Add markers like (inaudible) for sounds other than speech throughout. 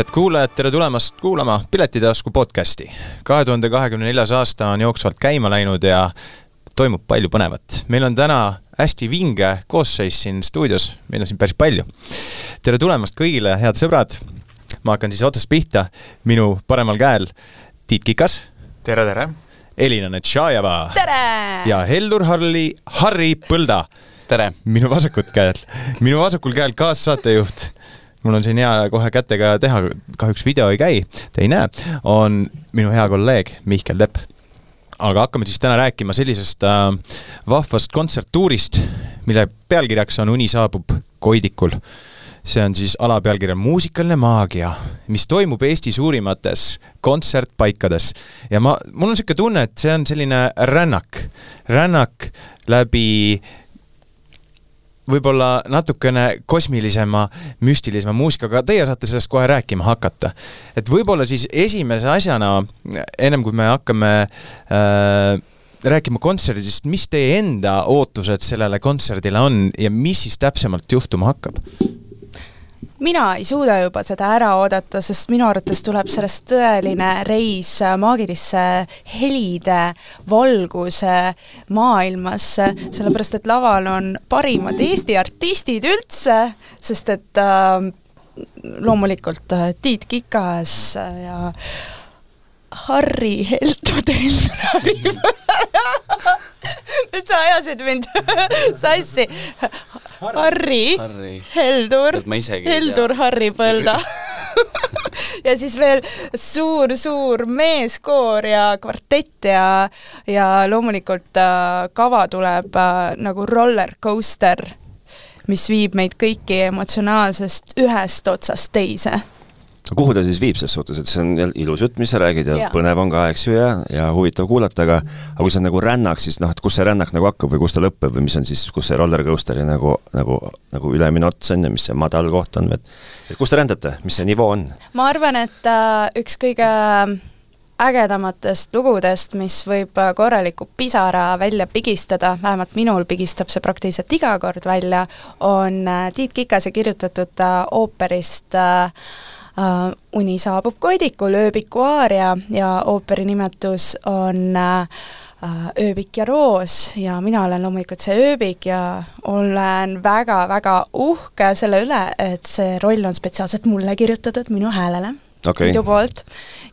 head kuulajad, tere tulemast kuulama Piletitasku podcasti. kahe tuhande kahekümne neljas aasta on jooksvalt käima läinud ja toimub palju põnevat. meil on täna hästi vinge koosseis siin stuudios, meil on siin päris palju. tere tulemast kõigile, head sõbrad. ma hakkan siis otsast pihta, minu paremal käel Tiit Kikas. tere, tere! Elina Netšajeva. ja Heldur Harli, Harri Põlda. tere! minu vasakut käel, minu vasakul käel kaassaatejuht mul on siin hea kohe kätega teha, kahjuks video ei käi, te ei näe, on minu hea kolleeg Mihkel Tepp. aga hakkame siis täna rääkima sellisest äh, vahvast kontserttuurist, mille pealkirjaks on Uni saabub Koidikul. see on siis alapealkirja Muusikaline maagia, mis toimub Eesti suurimates kontsertpaikades. ja ma, mul on niisugune tunne, et see on selline rännak, rännak läbi võib-olla natukene kosmilisema, müstilisema muusikaga, teie saate sellest kohe rääkima hakata. et võib-olla siis esimese asjana, ennem kui me hakkame äh, rääkima kontserdist, mis teie enda ootused sellele kontserdile on ja mis siis täpsemalt juhtuma hakkab? Mina ei suuda juba seda ära oodata, sest minu arvates tuleb sellest tõeline reis maagilisse helide valguse maailmasse, sellepärast et laval on parimad Eesti artistid üldse, sest et äh, loomulikult äh, Tiit Kikas ja Harri Heltudel nüüd sa ajasid mind sassi. Harri, Harri., Heldur, Heldur Harri Põlda. Ja siis veel suur-suur meeskoor ja kvartett ja, ja loomulikult äh, kava tuleb äh, nagu roller coaster, mis viib meid kõiki emotsionaalsest ühest otsast teise kuhu ta siis viib ses suhtes, et see on ilus jutt, mis sa räägid ja, ja. põnev on ka, eks ju, ja, ja huvitav kuulata, aga aga kui see on nagu rännak, siis noh, et kus see rännak nagu hakkab või kus ta lõpeb või mis on siis, kus see roller coaster'i nagu, nagu, nagu ülemine ots on ja mis see madal koht on, et et kus te rändate, mis see nivoo on? ma arvan, et äh, üks kõige ägedamatest lugudest, mis võib äh, korraliku pisara välja pigistada, vähemalt minul pigistab see praktiliselt iga kord välja, on äh, Tiit Kikase kirjutatud äh, ooperist äh, uh, Uni saabub Koidikul, ööbiku aaria ja ooperi nimetus on uh, ööbik ja roos. Ja mina olen loomulikult see ööbik ja olen väga-väga uhke selle üle, et see roll on spetsiaalselt mulle kirjutatud, minu häälele okay. Tiidu poolt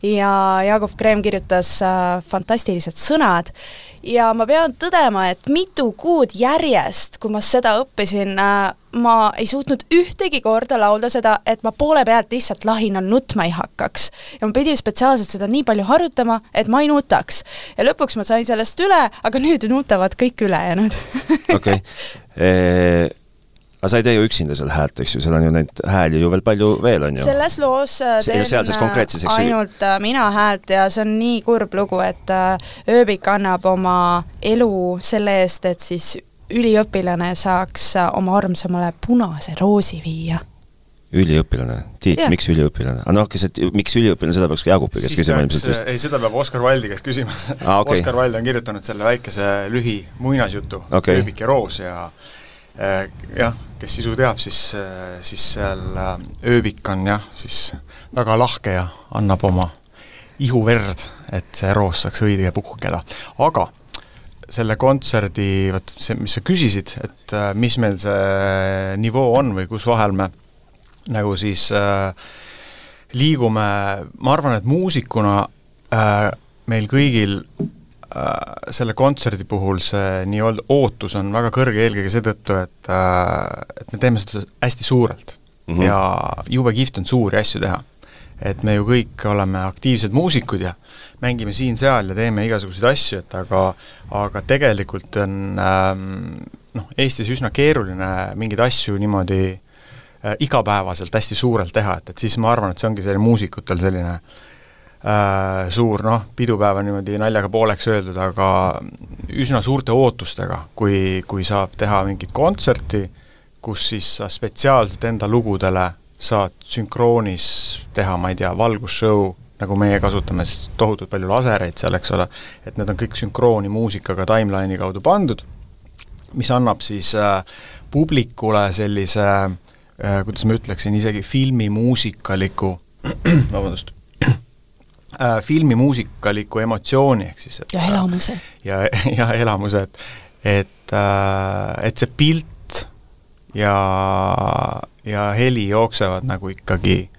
ja Jaagup Kreem kirjutas äh, fantastilised sõnad ja ma pean tõdema, et mitu kuud järjest, kui ma seda õppisin äh,, ma ei suutnud ühtegi korda laulda seda, et ma poole pealt lihtsalt lahinal nutma ei hakkaks. ja ma pidin spetsiaalselt seda nii palju harjutama, et ma ei nutaks. ja lõpuks ma sain sellest üle, aga nüüd nutavad kõik ülejäänud. okei (laughs) okay aga sa ei tee ju üksinda seal häält, eks ju, seal on ju neid hääli ju veel palju veel, on ju? selles loos äh, teen konkreetses, ainult äh, mina häält ja see on nii kurb lugu, et äh, ööbik annab oma elu selle eest, et siis üliõpilane saaks oma armsamale punase roosi viia üliõpilane, Tiit, miks üliõpilane? aga noh, kes, et miks üliõpilane, seda peaks ka Jaagupi käest küsima ilmselt vist. ei, seda peab Oskar Valdi käest küsima ah,. Okay. Oskar Vald on kirjutanud selle väikese lühi muinasjutu okay., Ööbik ja roos ja Äh, jah, kes sisu teab, siis, äh, siis seal äh, ööbik on jah, siis väga lahke ja annab oma ihuverd, et see roos saaks õige puhkeda. aga selle kontserdi, vot see, mis sa küsisid, et mis meil see nivoo on või kus vahel me nagu siis äh, liigume, ma arvan, et muusikuna äh, meil kõigil Äh, selle kontserdi puhul see nii-öelda ootus on väga kõrge eelkõige seetõttu, et äh, et me teeme seda hästi suurelt mm -hmm. ja jube kihvt on suuri asju teha. et me ju kõik oleme aktiivsed muusikud ja mängime siin-seal ja teeme igasuguseid asju, et aga aga tegelikult on ähm, noh, Eestis üsna keeruline mingeid asju niimoodi äh, igapäevaselt hästi suurelt teha, et, et siis ma arvan, et see ongi selline muusikutel selline äh, äh, suur noh, pidupäev on niimoodi naljaga pooleks öeldud, aga üsna suurte ootustega, kui, kui saab teha mingit kontserti, kus siis sa spetsiaalselt enda lugudele saad sünkroonis teha, ma ei tea, valgusshow, nagu meie kasutame siis tohutult palju lasereid seal, eks ole, et need on kõik sünkrooni muusikaga timeline'i kaudu pandud, mis annab siis äh, publikule sellise äh, kuidas ma ütleksin, isegi filmimuusikaliku (clears throat) vabandust äh,, filmimuusikaliku emotsiooni, ehk siis et, ja elamuse. ja, (laughs) ja elamuse, et et äh,, et see pilt ja, ja heli jooksevad nagu ikkagi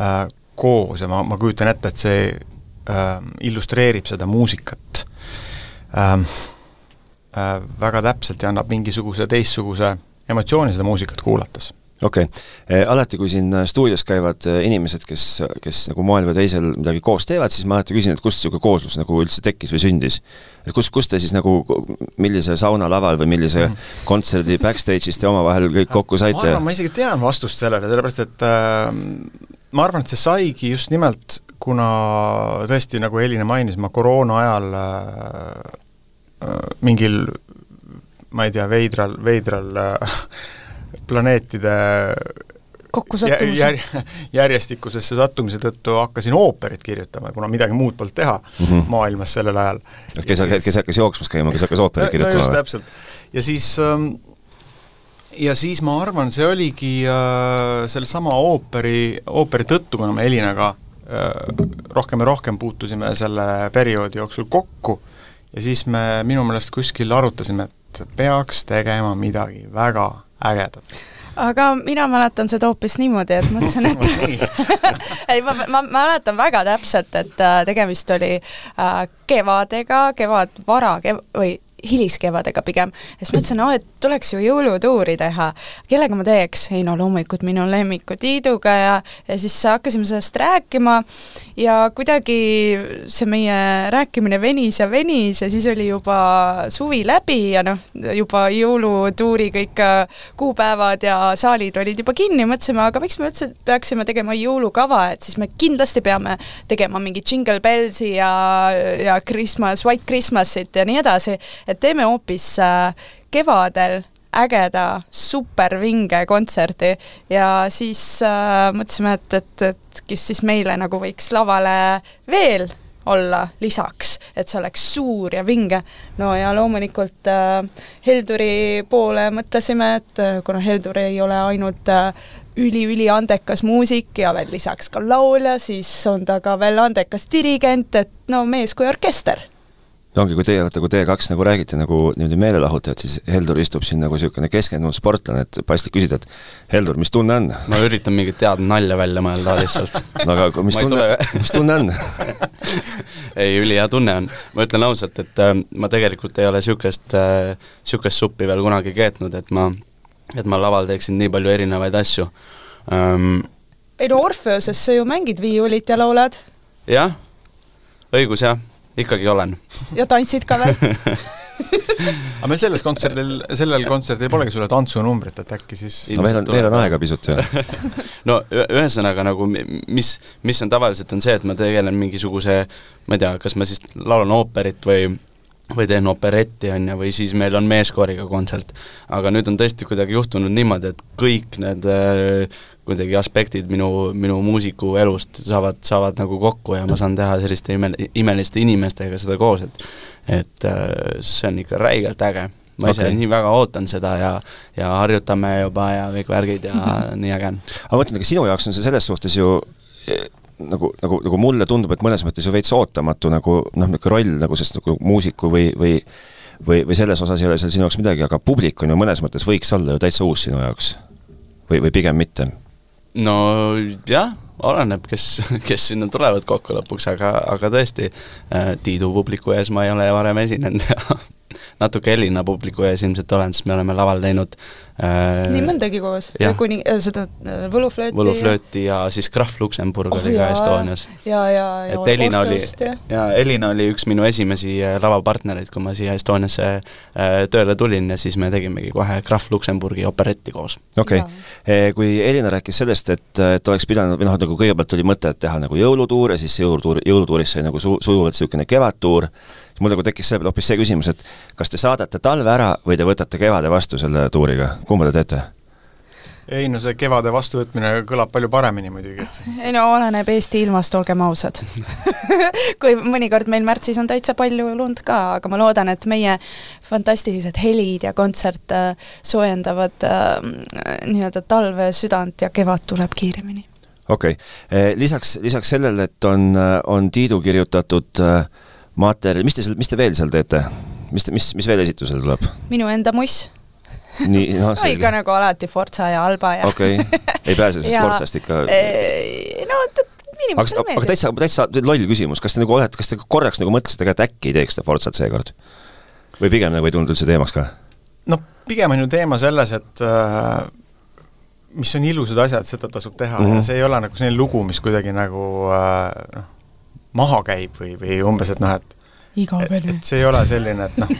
äh, koos ja ma, ma kujutan ette, et see äh, illustreerib seda muusikat äh, äh, väga täpselt ja annab mingisuguse teistsuguse emotsiooni seda muusikat kuulates okei okay., eh, alati kui siin stuudios käivad eh, inimesed, kes, kes nagu moel või teisel midagi koos teevad, siis ma alati küsin, et kust niisugune kooslus nagu üldse tekkis või sündis. et kus, kus te siis nagu, millise saunalaval või millise mm. kontserdi backstage'is te omavahel kõik kokku saite? ma arvan, ma isegi tean vastust sellele, sellepärast et äh, ma arvan, et see saigi just nimelt, kuna tõesti, nagu Elina mainis, ma koroona ajal äh, äh, mingil ma ei tea, veidral, veidral äh, planeetide kokkusattumise jär, (laughs) järjestikusesse sattumise tõttu hakkasin ooperit kirjutama, kuna midagi muud polnud teha mm -hmm. maailmas sellel ajal. kes, kes hakkas jooksmas käima, kes hakkas ooperit kirjutama? no just, täpselt. ja siis ähm, ja siis ma arvan, see oligi äh, sellesama ooperi, ooperi tõttu, kuna me Elinaga äh, rohkem ja rohkem puutusime selle perioodi jooksul kokku ja siis me minu meelest kuskil arutasime, et peaks tegema midagi väga ägedat aga mina mäletan seda hoopis niimoodi, et mõtlesin, et (laughs) (laughs) ei, ma, ma mäletan väga täpselt, et äh, tegemist oli äh, kevadega, kevad, vara kev-, või hiliskevadega pigem. siis mõtlesin, et tuleks ju jõulutuuri teha. kellega ma teeks? ei no loomulikult minu lemmiku Tiiduga ja, ja siis hakkasime sellest rääkima ja kuidagi see meie rääkimine venis ja venis ja siis oli juba suvi läbi ja noh, juba jõulutuuri kõik äh, kuupäevad ja saalid olid juba kinni, mõtlesime, aga miks me üldse peaksime tegema jõulukava, et siis me kindlasti peame tegema mingi Jingle Bellsi ja, ja Christmas, White Christmasit ja nii edasi et teeme hoopis äh, kevadel ägeda supervinge kontserdi ja siis äh, mõtlesime, et, et, et kes siis meile nagu võiks lavale veel olla lisaks, et see oleks suur ja vinge. no ja loomulikult äh, Helduri poole mõtlesime, et äh, kuna Heldur ei ole ainult äh, üliüliandekas muusik ja veel lisaks ka laulja, siis on ta ka veel andekas dirigent, et no mees kui orkester ongi, kui teie olete, kui teie kaks nagu räägite nagu niimoodi meelelahutajad, siis Heldur istub siin nagu niisugune keskendunud sportlane, et paslik küsida, et Heldur, mis tunne on? ma üritan mingit head nalja välja mõelda lihtsalt (laughs) no aga mis tunne, mis tunne on (laughs) ei, ülihea tunne on. ma ütlen ausalt, et äh, ma tegelikult ei ole niisugust äh,, niisugust suppi veel kunagi keetnud, et ma, et ma laval teeksin nii palju erinevaid asju um,. ei no Orfeoses sa ju mängid viiulit ja laulad. jah, õigus jah ikkagi olen. ja tantsid ka veel aga meil selles kontserdil, sellel kontserdil polegi sulle tantsunumbrit, et äkki siis no veel on, veel on aega pisut ju (laughs) no ühesõnaga nagu mis, mis on tavaliselt, on see, et ma tegelen mingisuguse ma ei tea, kas ma siis laulan ooperit või või teen operetti, on ju, või siis meil on meeskooriga kontsert. aga nüüd on tõesti kuidagi juhtunud niimoodi, et kõik need kuidagi aspektid minu, minu muusiku elust saavad, saavad nagu kokku ja ma saan teha selliste ime, imeliste inimestega seda koos, et et äh, see on ikka räigelt äge. ma ise okay. nii väga ootan seda ja, ja harjutame juba ja kõik värgid ja (laughs) nii äge on. aga ma mõtlen, aga sinu jaoks on see selles suhtes ju eh, nagu, nagu, nagu mulle tundub, et mõnes mõttes ju veits ootamatu nagu noh, niisugune roll nagu sest nagu muusiku või, või või, või selles osas ei ole seal sinu jaoks midagi, aga publik on ju mõnes mõttes võiks olla ju täitsa uus sinu jaoks. või, või pigem mitte no jah, oleneb, kes, kes sinna tulevad kokku lõpuks, aga, aga tõesti, äh, Tiidu publiku ees ma ei ole varem esinenud ja (laughs) natuke Elina publiku ees ilmselt olen, sest me oleme laval teinud äh, nii mõndagi koos, kuni äh, seda äh, võluflööti võluflööti ja, ja siis Krahv Luksemburg oh, oli ka Estonias. ja, ja, ja et Elina oli, ja Elina oli üks minu esimesi äh, lavapartnereid, kui ma siia Estoniasse äh, tööle tulin ja siis me tegimegi kohe Krahv Luksemburgi operetti koos. okei okay., kui Elina rääkis sellest, et, et oleks pidanud, või noh, nagu kõigepealt oli mõte, et teha nagu jõulutuur ja siis jõulutuur, jõulutuurist sai nagu su-, sujuvalt niisugune kevadtuur, mul nagu tekkis selle peale hoopis see küsimus, et kas te saadate talve ära või te võtate kevade vastu selle tuuriga, kumba te teete? ei no see kevade vastuvõtmine kõlab palju paremini muidugi. ei no oleneb Eesti ilmast, olgem ausad (laughs) kui mõnikord meil märtsis on täitsa palju lund ka, aga ma loodan, et meie fantastilised helid ja kontsert soojendavad äh, nii-öelda talve südant ja kevad tuleb kiiremini okei okay., lisaks, lisaks sellele, et on, on Tiidu kirjutatud materjal, mis te seal, mis te veel seal teete? mis, mis, mis veel esitusele tuleb? minu enda muss nii, noh no (laughs) ikka nagu alati Forza ja Alba ja okei okay., ei pääse sellest (laughs) Forzast ikka? no inimestele meeldib. aga täitsa, täitsa loll küsimus, kas te nagu olete, kas te korraks nagu mõtlesite ka, et äkki ei teeks seda Forzat seekord? või pigem nagu ei tulnud üldse teemaks ka? no pigem on ju teema selles, et äh, mis on ilusad asjad, seda tasub teha mm -hmm. ja see ei ole nagu selline lugu, mis kuidagi nagu äh, noh, maha käib või, või umbes, et noh, et igavene. et see ei ole selline, et noh,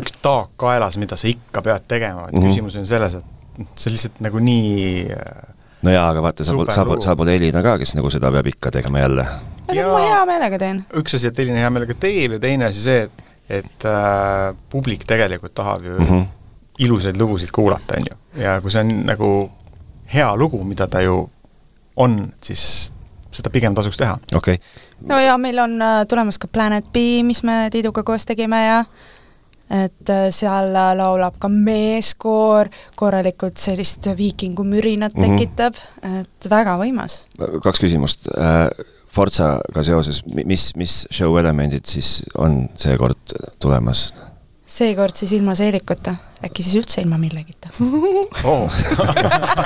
üks taak kaelas, mida sa ikka pead tegema, et mm -hmm. küsimus on selles, et see on lihtsalt nagu nii äh, no jaa, aga vaata, sa pole, sa pole, sa pole Elina ka, kes nagu seda peab ikka tegema jälle. Ja ma hea meelega teen. üks asi, et Elina hea meelega teeb ja teine asi see, et, et äh, publik tegelikult tahab ju mm -hmm. ilusaid lugusid kuulata, on ju. ja kui see on nagu hea lugu, mida ta ju on, siis seda pigem tasuks teha. okei okay. no ja meil on äh, tulemas ka Planet B, mis me Tiiduga koos tegime ja et äh, seal laulab ka meeskoor, korralikult sellist viikingumürinat mhm. tekitab mm, -hmm. et väga võimas. kaks küsimust. Äh, Forzaga seoses, mis, mis show elemendid siis on seekord tulemas? Seekord siis ilma seelikuta, äkki siis üldse ilma millegita (laughs) oh.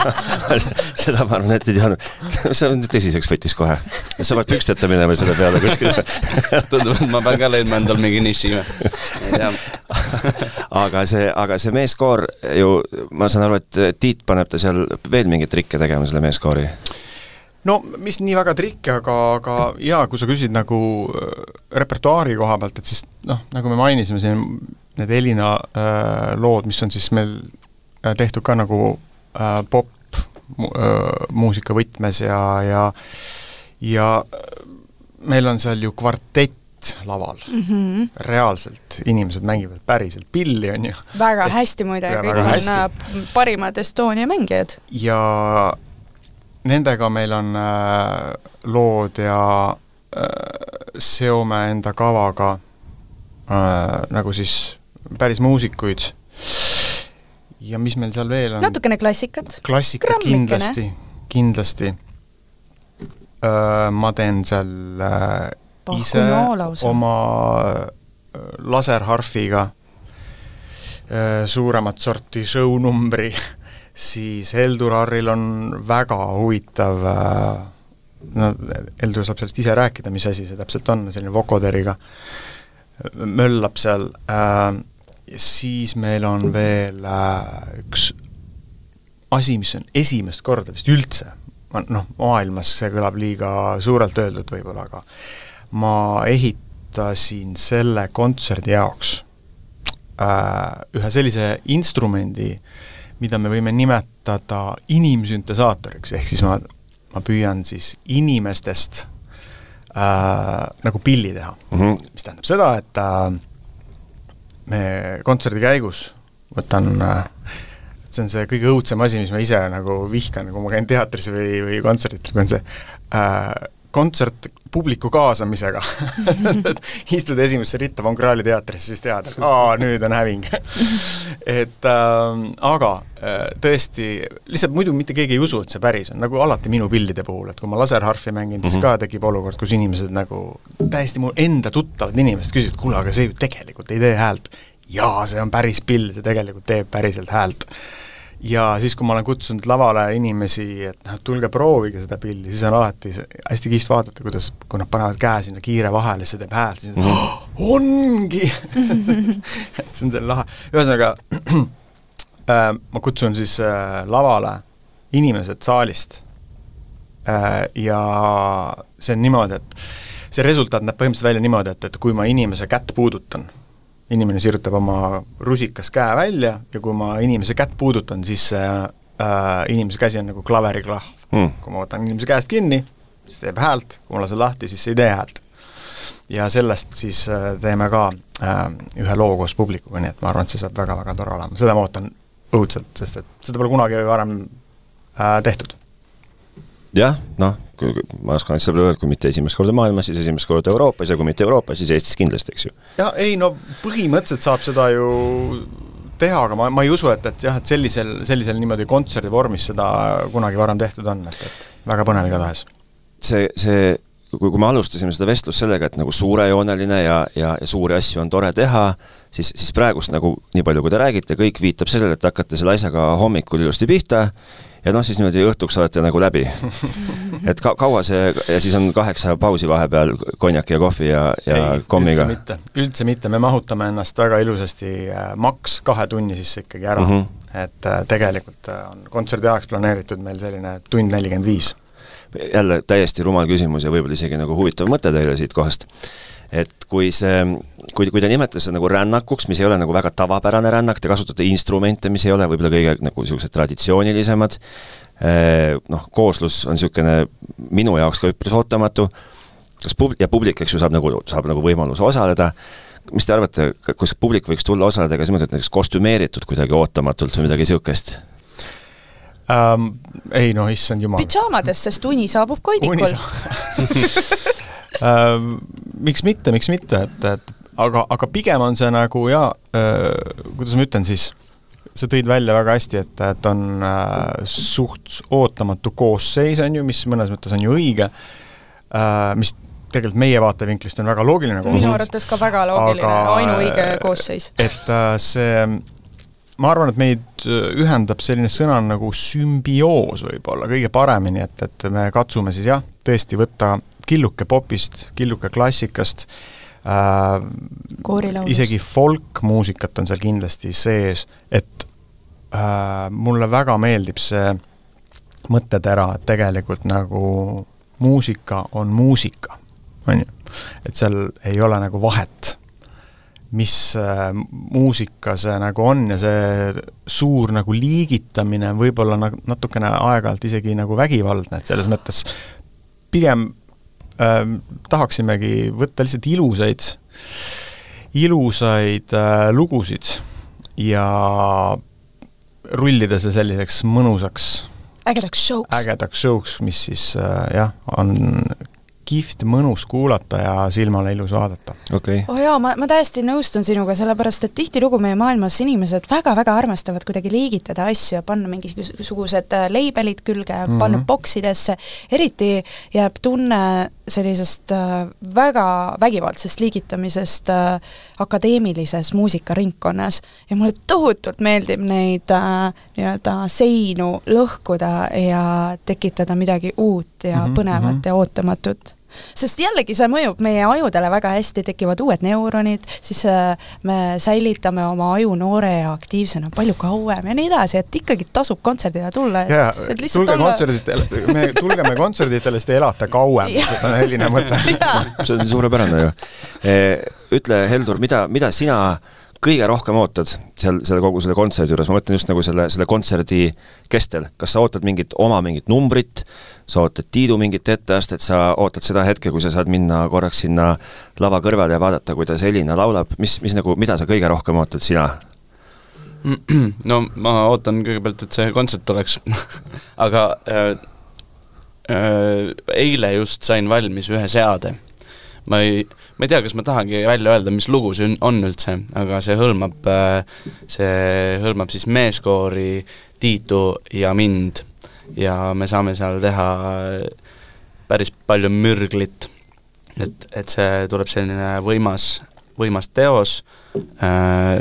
(laughs) seda ma arvan, et ei teadnud. see on tõsiseks võttis kohe. sa pead püksteta minema selle peale kuskile (laughs) tundub, et ma pean ka leidma endal mingi niši, aga see, aga see meeskoor ju, ma saan aru, et Tiit paneb ta seal veel mingeid trikke tegema, selle meeskoori? no mis nii väga trikke, aga, aga jaa, kui sa küsid nagu äh, repertuaari koha pealt, et siis noh, nagu me mainisime siin, need Elina äh, lood, mis on siis meil äh, tehtud ka nagu äh, pop mu, äh, muusika võtmes ja, ja ja äh, meil on seal ju kvartett laval mm. -hmm. reaalselt, inimesed mängivad päriselt pilli, on ju. väga hästi muide, kõik on. Äh, parimad Estonia mängijad. ja nendega meil on äh, lood ja äh, seome enda kavaga äh, nagu siis päris muusikuid. ja mis meil seal veel on? natukene klassikat. klassikat kindlasti, kindlasti äh,. ma teen seal äh, ise oma äh, laserharfiga äh, suuremat sorti show-numbri (laughs) siis Helduraril on väga huvitav äh, no Heldur saab sellest ise rääkida, mis asi see täpselt on, selline vokoderiga möllab seal äh,, siis meil on veel äh, üks asi, mis on esimest korda vist üldse, noh, maailmas see kõlab liiga suurelt öeldud võib-olla, aga ma ehitasin selle kontserdi jaoks äh, ühe sellise instrumendi mida me võime nimetada inimsüntesaatoriks, ehk siis ma, ma püüan siis inimestest äh, nagu pilli teha mm. -hmm. mis tähendab seda, et äh, me kontserdi käigus võtan äh, see on see kõige õudsem asi, mis ma ise nagu vihkan, kui ma käin teatris või, või kontserditel, kui on see äh, kontsert publiku kaasamisega (laughs) istud esimesse ritta Von Krahli teatris, siis tead, et aa, nüüd on häving (laughs) et äh, aga tõesti, lihtsalt muidu mitte keegi ei usu, et see päris on, nagu alati minu pillide puhul, et kui ma laserharfi mängin, siis mm -hmm. ka tekib olukord, kus inimesed nagu, täiesti mu enda tuttavad inimesed küsivad, kuule, aga see ju tegelikult ei tee häält. jaa, see on päris pill, see tegelikult teeb päriselt häält ja siis, kui ma olen kutsunud lavale inimesi, et noh, tulge proovige seda pilli, siis on alati hästi kihvt vaadata, kuidas, kui nad panevad käe sinna kiire vahele, siis see teeb häält, siis mm. oh, (gasps) (gasps) ongi (laughs) et see on selle lahe, ühesõnaga (clears throat) äh, ma kutsun siis äh, lavale inimesed saalist äh, ja see on niimoodi, et see resultaat näeb põhimõtteliselt välja niimoodi, et, et kui ma inimese kätt puudutan inimene sirutab oma rusikas käe välja ja kui ma inimese kätt puudutan, siis see äh, inimese käsi on nagu klaveriklahv mm.. kui ma võtan inimese käest kinni, siis teeb häält, kui ma lasen lahti, siis ei tee häält. ja sellest siis äh, teeme ka äh, ühe loo koos publikuga, nii et ma arvan, et see saab väga-väga tore olema, seda ma ootan õudselt, sest et seda pole kunagi varem äh, tehtud. Jah, noh, ma oskan asja peale öelda, kui mitte esimest korda maailmas, siis esimest korda Euroopas ja kui mitte Euroopas, siis Eestis kindlasti, eks ju. jah, ei no põhimõtteliselt saab seda ju teha, aga ma, ma ei usu, et, et jah, et sellisel, sellisel niimoodi kontserdi vormis seda kunagi varem tehtud on, et, et väga põnev igatahes. see, see, kui, kui me alustasime seda vestlust sellega, et nagu suurejooneline ja, ja, ja suuri asju on tore teha, siis, siis praegust nagu nii palju, kui te räägite, kõik viitab sellele, et hakkate selle asjaga hommikul ilusti pihta ja noh, siis niimoodi õhtuks olete nagu läbi. (laughs) et ka-, kaua see, ja siis on kaheksa pausi vahepeal konjaki ja kohvi ja, ja Ei, kommiga? üldse mitte, üldse mitte, me mahutame ennast väga ilusasti äh, maks kahe tunni sisse ikkagi ära mm. -hmm. et äh, tegelikult äh, on kontserdi ajaks planeeritud meil selline tund nelikümmend viis. jälle täiesti rumal küsimus ja võib-olla isegi nagu huvitav mõte teile siit kohast et kui see, kui, kui te nimetate seda nagu rännakuks, mis ei ole nagu väga tavapärane rännak, te kasutate instrumente, mis ei ole võib-olla kõige nagu niisugused traditsioonilisemad, noh, kooslus on niisugune minu jaoks ka üpris ootamatu, kas pub-, ja publik, eks ju, saab nagu, saab nagu võimaluse osaleda, mis te arvate, kas publik võiks tulla osaleda ka niimoodi, et näiteks kostümeeritud kuidagi ootamatult või midagi niisugust? Um, ei noh, issand jumal. pidžaamades, sest uni saabub koidikul uh, (laughs) miks mitte, miks mitte, et, et aga, aga pigem on see nagu jaa uh,, kuidas ma ütlen siis, sa tõid välja väga hästi, et, et on äh, suht ootamatu koosseis, on ju, mis mõnes mõttes on ju õige äh,, mis tegelikult meie vaatevinklist on väga loogiline koosseis. minu arvates ka väga loogiline, ainuõige koosseis. et äh, see ma arvan, et meid ühendab selline sõna nagu sümbioos võib-olla kõige paremini, et, et me katsume siis jah, tõesti võtta killuke popist, killuke klassikast äh,, isegi folkmuusikat on seal kindlasti sees, et äh, mulle väga meeldib see mõttetera, et tegelikult nagu muusika on muusika, on ju. et seal ei ole nagu vahet mis äh, muusika see nagu on ja see suur nagu liigitamine võib-olla nagu natukene aeg-ajalt isegi nagu vägivaldne, et selles mõttes pigem äh, tahaksimegi võtta lihtsalt ilusaid, ilusaid äh, lugusid ja rullida see selliseks mõnusaks ägedaks show'ks. ägedaks show'ks, mis siis äh, jah, on kihvt, mõnus kuulata ja silmale ilus vaadata. okei okay.. oh jaa, ma, ma täiesti nõustun sinuga, sellepärast et tihtilugu meie maailmas inimesed väga-väga armastavad kuidagi liigitada asju ja panna mingisugused äh, leibelid külge mm, -hmm. panna boksidesse, eriti jääb tunne sellisest äh, väga vägivaldsest liigitamisest äh, akadeemilises muusikaringkonnas ja mulle tohutult meeldib neid äh, nii-öelda seinu lõhkuda ja tekitada midagi uut ja mm -hmm, põnevat mm -hmm. ja ootamatut sest jällegi see mõjub meie ajudele väga hästi, tekivad uued neuronid, siis äh, me säilitame oma aju noore ja aktiivsena palju kauem ja nii edasi, et ikkagi tasub kontserdile tulla, lihtsalt tulge olla... kontserditele, me tulgeme kontserditele, siis te elate kauem see on selline mõte see on suurepärane ju. E, ütle, Heldur, mida, mida sina kõige rohkem ootad seal, selle kogu selle kontserdi juures, ma mõtlen just nagu selle, selle kontserdi kestel, kas sa ootad mingit oma mingit numbrit, sa ootad Tiidu mingit etteastet, sa ootad seda hetke, kui sa saad minna korraks sinna lava kõrvale ja vaadata, kuidas Elina laulab, mis, mis nagu, mida sa kõige rohkem ootad sina? (clears throat) no ma ootan kõigepealt, et see kontsert tuleks (laughs) aga äh, äh, eile just sain valmis ühe seade. ma ei, ma ei tea, kas ma tahangi välja öelda, mis lugu see on üldse, aga see hõlmab, äh, see hõlmab siis meeskoori, Tiitu ja mind ja me saame seal teha päris palju mürglit. et, et see tuleb selline võimas, võimas teos äh,,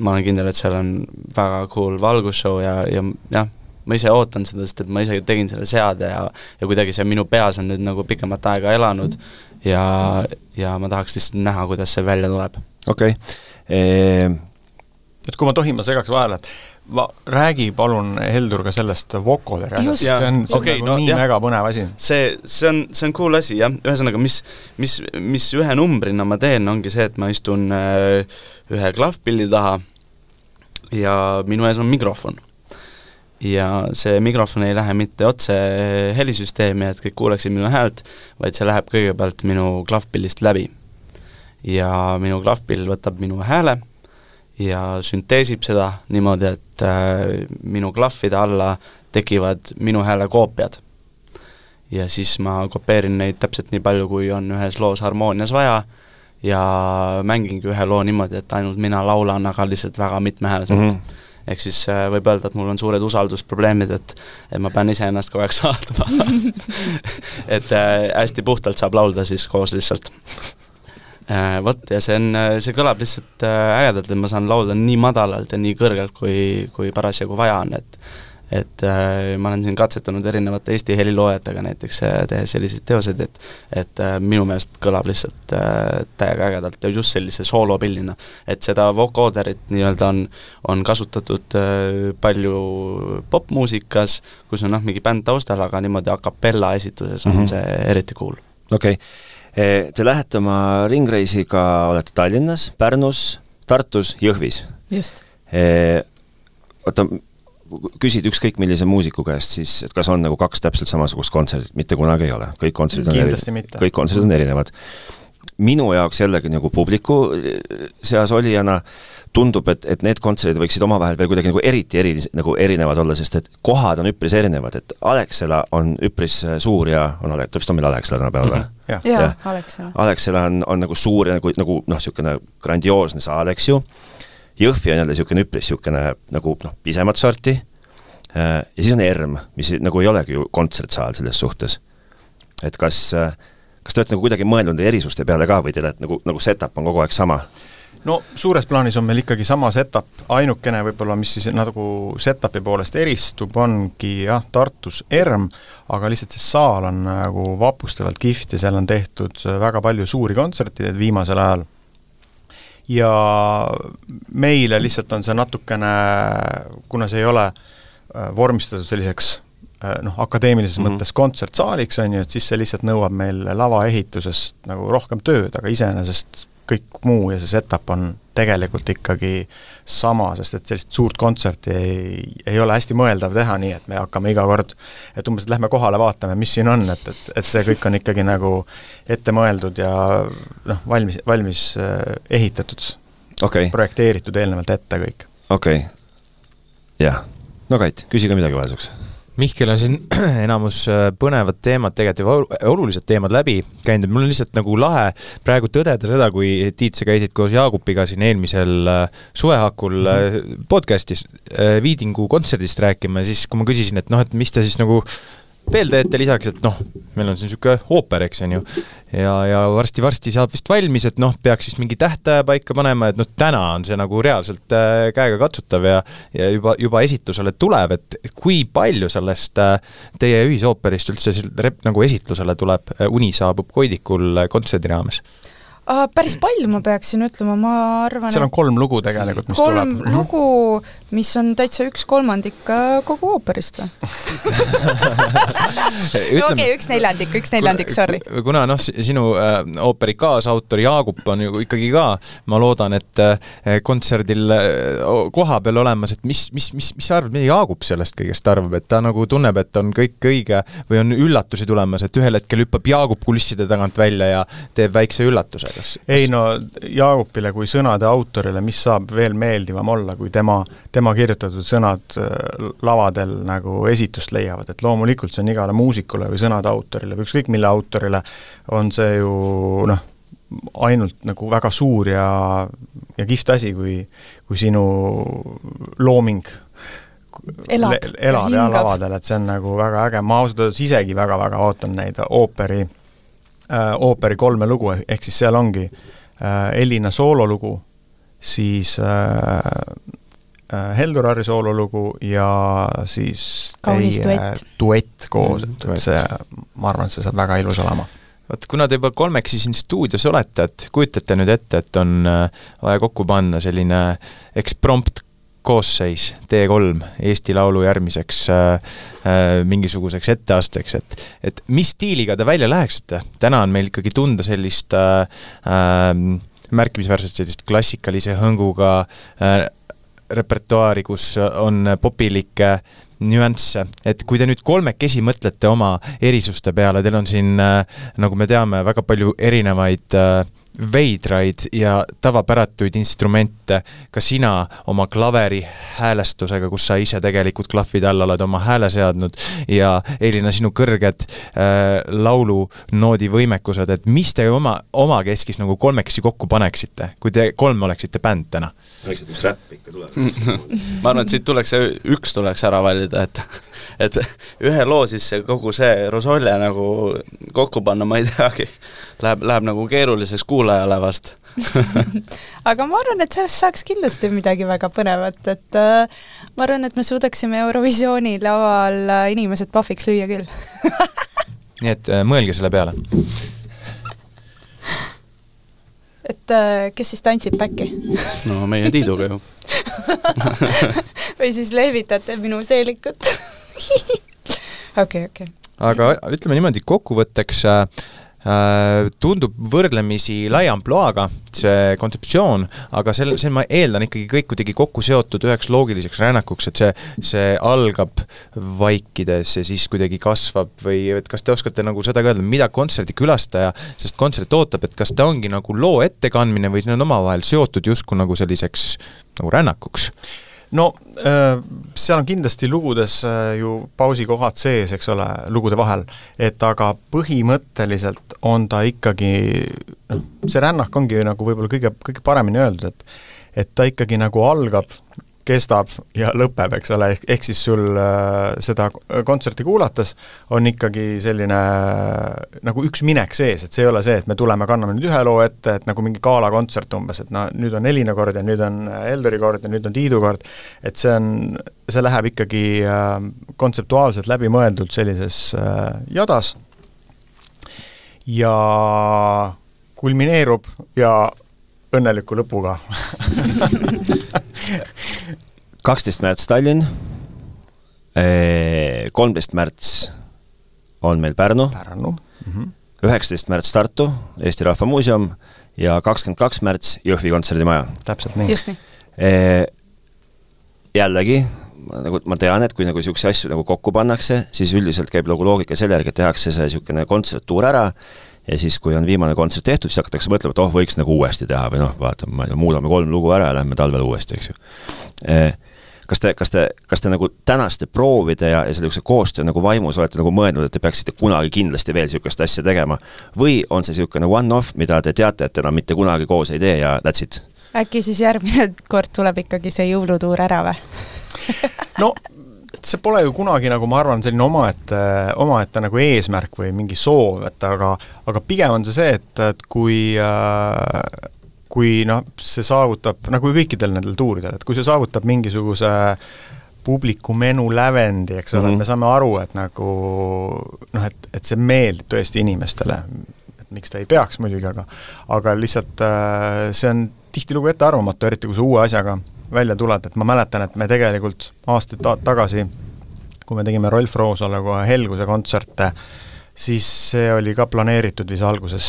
ma olen kindel, et seal on väga cool valgusshow ja, ja jah, ma ise ootan seda, sest et ma ise tegin selle seade ja ja kuidagi see minu peas on nüüd nagu pikemat aega elanud ja, ja ma tahaks lihtsalt näha, kuidas see välja tuleb. okei okay. et kui ma tohin, ma segaks vahele, et ma, räägi palun, Heldur, ka sellest vokoleri asjast, see on, see on okay, nagu no, nii jah. väga põnev asi. see, see on, see on cool asi, jah, ühesõnaga, mis, mis, mis ühe numbrina ma teen, ongi see, et ma istun äh, ühe klahvpilli taha ja minu ees on mikrofon. Ja see mikrofon ei lähe mitte otse helisüsteemi, et kõik kuuleksid minu häält, vaid see läheb kõigepealt minu klahvpillist läbi. ja minu klahvpill võtab minu hääle ja sünteesib seda niimoodi, et äh, minu klahvide alla tekivad minu hääle koopiad. ja siis ma kopeerin neid täpselt nii palju, kui on ühes loos harmoonias vaja ja mängingi ühe loo niimoodi, et ainult mina laulan, aga lihtsalt väga mitmehäälselt mm. -hmm. Ehk siis äh, võib öelda, et mul on suured usaldusprobleemid, et et ma pean iseennast kogu aeg saatma (laughs) et äh, hästi puhtalt saab laulda siis koos lihtsalt äh,. Vot, ja see on, see kõlab lihtsalt ägedalt, et ma saan laulda nii madalalt ja nii kõrgelt, kui, kui parasjagu vaja on, et et äh, ma olen siin katsetanud erinevate Eesti heliloojatega näiteks äh,, tehes selliseid teoseid, et et äh, minu meelest kõlab lihtsalt äh, täiega ägedalt ja just sellise soolopillina. et seda vocooderit nii-öelda on, on kasutatud äh, palju popmuusikas, kus on noh, mingi bänd taustal, aga niimoodi a capella esituses on mm -hmm. see eriti cool. okei okay., te lähete oma ringreisiga, olete Tallinnas, Pärnus, Tartus, Jõhvis. just. Oota, küsid ükskõik millise muusiku käest, siis et kas on nagu kaks täpselt samasugust kontserdit, mitte kunagi ei ole, kõik kontserdid on erinevad, kõik kontserdid on erinevad. minu jaoks jällegi nagu publiku eh, seas olijana tundub, et, et need kontserdid võiksid omavahel veel kuidagi nagu eriti eri, nagu erinevad olla, sest et kohad on üpris erinevad, et Alexela on üpris eh, suur ja on Ale-, ta vist on meil Alexela tänapäeval või mm -hmm.? jaa ja., Alexela. Alexela on, on nagu suur ja nagu, nagu noh, niisugune grandioosne saal, eks ju Jõhvi on jälle niisugune üpris niisugune nagu noh, pisemat sorti äh, ja siis on ERM, mis nagu ei olegi ju kontsertsaal selles suhtes. et kas, äh, kas te olete nagu kuidagi mõelnud erisuste peale ka või teil, et nagu, nagu setup on kogu aeg sama? no suures plaanis on meil ikkagi sama setup, ainukene võib-olla, mis siis nagu setup'i poolest eristub, ongi jah, Tartus ERM, aga lihtsalt see saal on nagu vapustavalt kihvt ja seal on tehtud väga palju suuri kontserte viimasel ajal ja meile lihtsalt on see natukene, kuna see ei ole äh, vormistatud selliseks äh, noh, akadeemilises mm -hmm. mõttes kontsertsaaliks, on ju, et siis see lihtsalt nõuab meil lavaehitusest nagu rohkem tööd, aga iseenesest kõik muu ja see setup on tegelikult ikkagi sama, sest et sellist suurt kontserti ei, ei ole hästi mõeldav teha nii, et me hakkame iga kord, et umbes, et lähme kohale, vaatame, mis siin on, et, et, et see kõik on ikkagi nagu ette mõeldud ja noh, valmis, valmis äh, ehitatud okay., projekteeritud eelnevalt ette kõik. okei okay., jah. no Kait, küsi ka midagi vahelduseks Mihkel on siin (clears throat) enamus äh, põnevad teemad, tegelikult juba olulised teemad läbi käinud, et mul on lihtsalt nagu lahe praegu tõdeda seda, kui Tiit, sa käisid koos Jaagupiga siin eelmisel äh, suvehakul mm. podcast'is Viidingu kontserdist rääkima ja siis, kui ma küsisin, et noh, et mis te siis nagu veel teete lisaks, et noh, meil on siin niisugune ooper, eks on ju, ja, ja varsti-varsti saab vist valmis, et noh, peaks siis mingi tähtaja paika panema, et noh, täna on see nagu reaalselt äh, käegakatsutav ja ja juba, juba esitusele tulev, et kui palju sellest äh, teie ühisooperist üldse nagu esitlusele tuleb Uni saabub Koidikul kontserdi raames? Päris palju ma peaksin ütlema, ma arvan seal on kolm lugu tegelikult, mis kolm tuleb. kolm mhm. lugu, mis on täitsa üks kolmandik kogu ooperist või (laughs) no okei okay,, üks neljandik, üks neljandik, sorry. kuna noh, sinu äh, ooperi kaasautor Jaagup on ju ikkagi ka, ma loodan, et äh, kontserdil äh, koha peal olemas, et mis, mis, mis, mis sa arvad, mida Jaagup sellest kõigest arvab, et ta nagu tunneb, et on kõik õige või on üllatusi tulemas, et ühel hetkel hüppab Jaagup kulisside tagant välja ja teeb väikse üllatuse? Kas ei no Jaagupile kui sõnade autorile, mis saab veel meeldivam olla, kui tema, tema kirjutatud sõnad äh, lavadel nagu esitust leiavad, et loomulikult see on igale muusikule või sõnade autorile või ükskõik mille autorile, on see ju noh, ainult nagu väga suur ja, ja kihvt asi, kui, kui sinu looming elab, elab ja, ja lavadel, et see on nagu väga äge, ma ausalt öeldes isegi väga-väga ootan neid ooperi äh, äh, ooperi kolme lugu, ehk siis seal ongi äh, Elina soololugu, siis äh, äh, Heldurari soololugu ja siis kaunis duett, duett koos, et, et see, ma arvan, et see saab väga ilus olema vot kuna te juba kolmekesi siin stuudios olete, et kujutate nüüd ette, et on äh, vaja kokku panna selline eksprompt koosseis T3 Eesti Laulu järgmiseks äh, äh, mingisuguseks etteasteks, et et mis stiiliga te välja läheksite? täna on meil ikkagi tunda sellist äh, äh, märkimisväärselt sellist klassikalise hõnguga äh, repertuaari, kus on popilikke nüansse, et kui te nüüd kolmekesi mõtlete oma erisuste peale, teil on siin äh,, nagu me teame, väga palju erinevaid äh, veidraid ja tavapäratuid instrumente. Ka sina oma klaveri häälestusega, kus sa ise tegelikult klahvide all oled oma hääle seadnud. Ja Elina, sinu kõrged äh, laulunoodi võimekused, et mis te oma, omakeskis nagu kolmekesi kokku paneksite, kui te kolm oleksite bänd täna? võiks üks räpp ikka tuleb. (laughs) Ma arvan, et siit tuleks üks tuleks ära valida, et et ühe loo sisse kogu see Rosolje nagu kokku panna, ma ei teagi, läheb, läheb nagu keeruliseks kuulajale vast. (laughs) Aga ma arvan, et sellest saaks kindlasti midagi väga põnevat, et äh, ma arvan, et me suudaksime Eurovisiooni laval äh, inimesed pahviks lüüa küll. (laughs) Nii et äh, mõelge selle peale. Et äh, kes siis tantsib back'i? (laughs) no meie Tiiduga ju. Või siis lehvitate minu seelikut (laughs) okei, okei. aga ütleme niimoodi, kokkuvõtteks äh, Äh, tundub võrdlemisi laia ampluaaga, see kontseptsioon, aga sel, see, ma eeldan ikkagi kõik kuidagi kokku seotud üheks loogiliseks rännakuks, et see, see algab vaikides ja siis kuidagi kasvab või et kas te oskate nagu seda ka öelda, mida kontserdikülastaja sest kontsert ootab, et kas ta ongi nagu loo ettekandmine või see on omavahel seotud justkui nagu selliseks nagu rännakuks? No äh, seal on kindlasti lugudes äh, ju pausikohad sees, eks ole, lugude vahel, et aga põhimõtteliselt on ta ikkagi noh, see rännak ongi nagu võib-olla kõige, kõige paremini öeldud, et et ta ikkagi nagu algab kestab ja lõpeb, eks ole, ehk, ehk siis sul äh, seda kontserti kuulates on ikkagi selline äh, nagu üks minek sees, et see ei ole see, et me tuleme, kanname nüüd ühe loo ette, et nagu mingi galakontsert umbes, et no nüüd on Elina kord ja nüüd on Eldori kord ja nüüd on Tiidu kord, et see on, see läheb ikkagi äh, kontseptuaalselt läbimõeldult sellises äh, jadas. Ja kulmineerub ja õnneliku lõpuga (laughs) kaksteist märts Tallinn, kolmteist märts on meil Pärnu, Pärnu., mhm. üheksateist märts Tartu, Eesti Rahva Muuseum ja kakskümmend kaks märts Jõhvi kontserdimaja. täpselt nii. just nii. Jällegi, nagu ma tean, et kui nagu niisuguseid asju nagu kokku pannakse, siis üldiselt käib nagu loogika selle järgi, et tehakse see niisugune kontserttuur ära ja siis, kui on viimane kontsert tehtud, siis hakatakse mõtlema, et oh, võiks nagu uuesti teha või noh, vaata, ma ei tea, muudame kolm lugu ära ja lähme talvel uuesti, eks ju. Eh, kas te, kas te, kas te nagu tänaste proovide ja, ja sellise koostöö nagu vaimus olete nagu mõelnud, et te peaksite kunagi kindlasti veel niisugust asja tegema või on see niisugune one-off, mida te teate, et enam mitte kunagi koos ei tee ja that's it? äkki siis järgmine kord tuleb ikkagi see jõulutuur ära või no see pole ju kunagi nagu ma arvan, selline omaette, omaette nagu eesmärk või mingi soov, et aga aga pigem on see see, et, et kui äh, kui noh, see saavutab, nagu kõikidel nendel tuuridel, et kui see saavutab mingisuguse publiku menu lävendi, eks ole mm, -hmm. me saame aru, et nagu noh, et, et see meeldib tõesti inimestele, miks ta ei peaks muidugi, aga aga lihtsalt äh, see on tihtilugu ettearvamatu, eriti kui sa uue asjaga välja tuled, et ma mäletan, et me tegelikult aastaid ta tagasi, kui me tegime Rolf Roosaluga Helguse kontserte, siis see oli ka planeeritud vist alguses,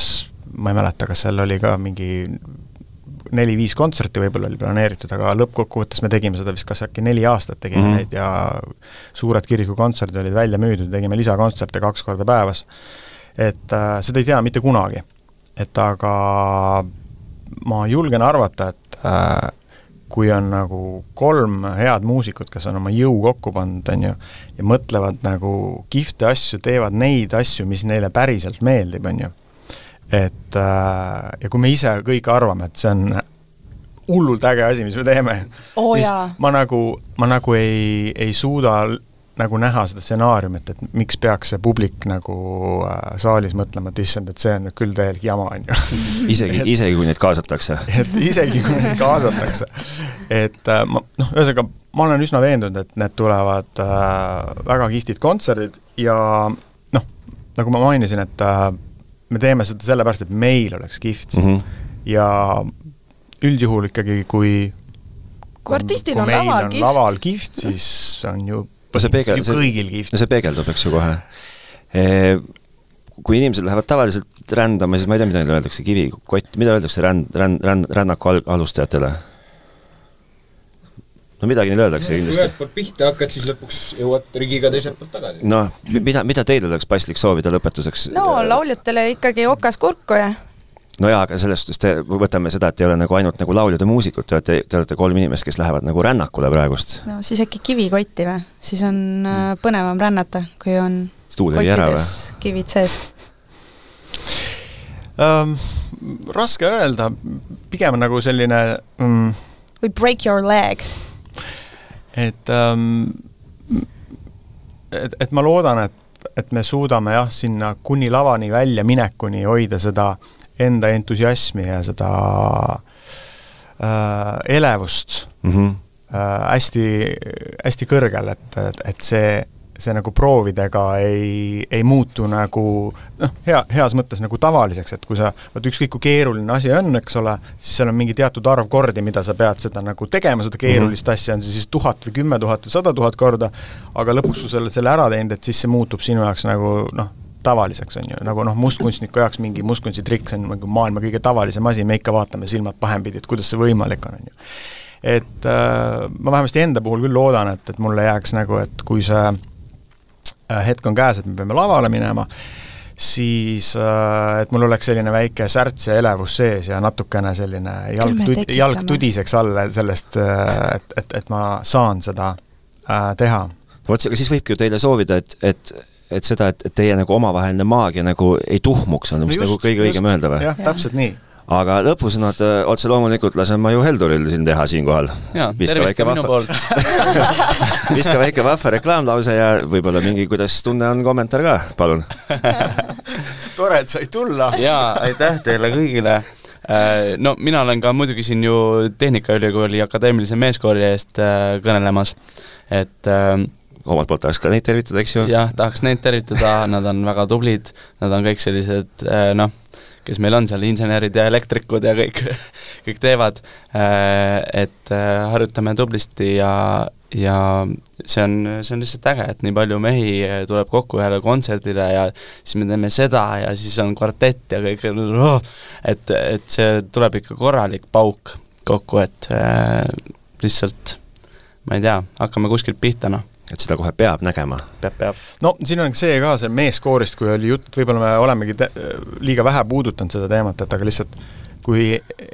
ma ei mäleta, kas seal oli ka mingi neli-viis kontserti võib-olla oli planeeritud, aga lõppkokkuvõttes me tegime seda vist kas äkki neli aastat tegime mm -hmm. neid ja suured kirikukontserdid olid välja müüdud, tegime lisakontserte kaks korda päevas. Et äh, seda ei tea mitte kunagi. et aga ma julgen arvata, et äh, kui on nagu kolm head muusikut, kes on oma jõu kokku pannud, on ju, ja mõtlevad nagu kihvte asju, teevad neid asju, mis neile päriselt meeldib, on ju. et äh, ja kui me ise kõik arvame, et see on hullult äge asi, mis me teeme oh,, siis ma nagu, ma nagu ei, ei suuda nagu näha seda stsenaariumit, et miks peaks see publik nagu äh, saalis mõtlema, et issand, et see on nüüd küll täielik jama, on ju. (laughs) isegi, isegi kui neid kaasatakse? et isegi, kui neid kaasatakse. et äh, ma, noh, ühesõnaga, ma olen üsna veendunud, et need tulevad äh, väga kihvtid kontserdid ja noh, nagu ma mainisin, et äh, me teeme seda sellepärast, et meil oleks kihvt mm. -hmm. ja üldjuhul ikkagi, kui kui artistil on laval kihvt, laval kihvt, siis on ju no see peegel-, see, no see peegeldub, eks ju, kohe e,. Kui inimesed lähevad tavaliselt rändama, siis ma ei tea, mida neile öeldakse, kivikott, mida öeldakse ränd, ränd, ränd, rännaku al-, alustajatele? no midagi neile öeldakse no, kindlasti. ühelt poolt pihta hakkad, siis lõpuks jõuad rigiga teiselt poolt tagasi. noh, mida, mida teil oleks paslik soovida lõpetuseks? no lauljatele ikkagi okas kurku ja no jaa, aga selles suhtes te, võtame seda, et ei ole nagu ainult nagu lauljad ja muusikud, te olete, te olete kolm inimest, kes lähevad nagu rännakule praegust. no siis äkki kivikotti või? siis on äh, põnevam rännata, kui on stuudio või? kivid sees um,? Raske öelda, pigem nagu selline um, või break your leg. et um,, et, et ma loodan, et et me suudame jah, sinna kuni lavani välja minekuni hoida seda enda entusiasmi ja seda äh, elevust mm -hmm. äh, hästi, hästi kõrgel, et, et, see, see nagu proovidega ei, ei muutu nagu noh, hea, heas mõttes nagu tavaliseks, et kui sa, vot ükskõik kui keeruline asi on, eks ole, siis seal on mingi teatud arv kordi, mida sa pead seda nagu tegema, seda keerulist mm -hmm. asja, on see siis tuhat või kümme tuhat või sada tuhat korda, aga lõpuks, kui sa oled selle ära teinud, et siis see muutub sinu jaoks nagu noh, tavaliseks, on ju, nagu noh, mustkunstniku jaoks mingi mustkunstitrikk, see on nagu maailma kõige tavalisem asi, me ikka vaatame silmad pahempidi, et kuidas see võimalik on, on ju. et äh, ma vähemasti enda puhul küll loodan, et, et mulle jääks nagu, et kui see äh, hetk on käes, et me peame lavale minema, siis äh, et mul oleks selline väike särts ja elevus sees ja natukene selline jalg tud-, jalg tudiseks all sellest, äh, et, et, et ma saan seda teha. no vot, aga siis võibki ju teile soovida, et, et et seda, et, et teie nagu omavaheline maagia nagu ei tuhmuks, on vist no nagu kõige õigem öelda või? jah, täpselt nii aga lõpusõnad äh, otse loomulikult lasen ma ju Helduril siin teha siinkohal. jaa, tervist ka minu poolt (laughs) viska väike vahva reklaamlause ja võib-olla mingi, kuidas tunne on, kommentaar ka, palun (laughs) tore, et said tulla. jaa, aitäh teile kõigile äh, no mina olen ka muidugi siin ju Tehnikaülikooli akadeemilise meeskoori eest äh, kõnelemas, et äh, omalt poolt tahaks ka neid tervitada, eks ju? jah, tahaks neid tervitada, nad on väga tublid, nad on kõik sellised eh, noh, kes meil on seal, insenerid ja elektrikud ja kõik, (laughs) kõik teevad, eh, et eh, harjutame tublisti ja, ja see on, see on lihtsalt äge, et nii palju mehi tuleb kokku ühele kontserdile ja siis me teeme seda ja siis on kvartett ja kõik, oh, et, et see tuleb ikka korralik pauk kokku, et äh, lihtsalt ma ei tea, hakkame kuskilt pihta, noh et seda kohe peab nägema. peab, peab. no siin on see ka, see meeskoorist, kui oli jutt, võib-olla me olemegi liiga vähe puudutanud seda teemat, et aga lihtsalt kui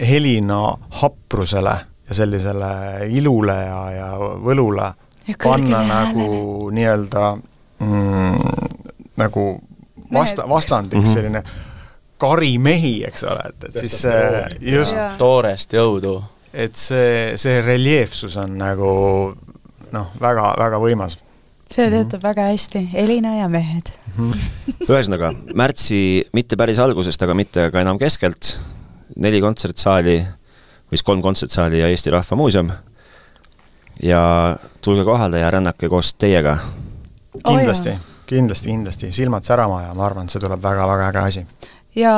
helina haprusele ja sellisele ilule ja, ja võlule ja panna nagu nii-öelda mm, nagu vasta, vastandiks mm -hmm. selline karimehi, eks ole, et, et siis see just toorest jõudu. et see, see reljeefsus on nagu noh, väga, väga võimas. see mhm. töötab mm -hmm. väga hästi, Elina ja mehed mm. -hmm. ühesõnaga, märtsi mitte päris algusest, aga mitte ka enam keskelt, neli kontsertsaali, või siis kolm kontsertsaali ja Eesti Rahva Muuseum. ja tulge kohale ja rännake koos teiega. kindlasti oh, kindlasti, kindlasti, silmad särama ja ma arvan, et see tuleb väga-väga äge asi ja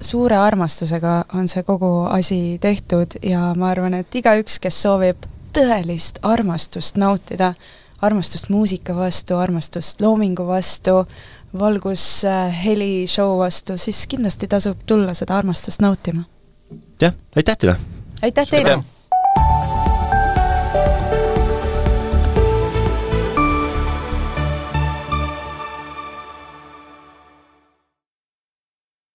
suure armastusega on see kogu asi tehtud ja ma arvan, et igaüks, kes soovib tõelist armastust nautida, armastust muusika vastu, armastust loomingu vastu, valgusheli äh, show vastu, siis kindlasti tasub tulla seda armastust nautima. jah, aitäh teile! aitäh teile!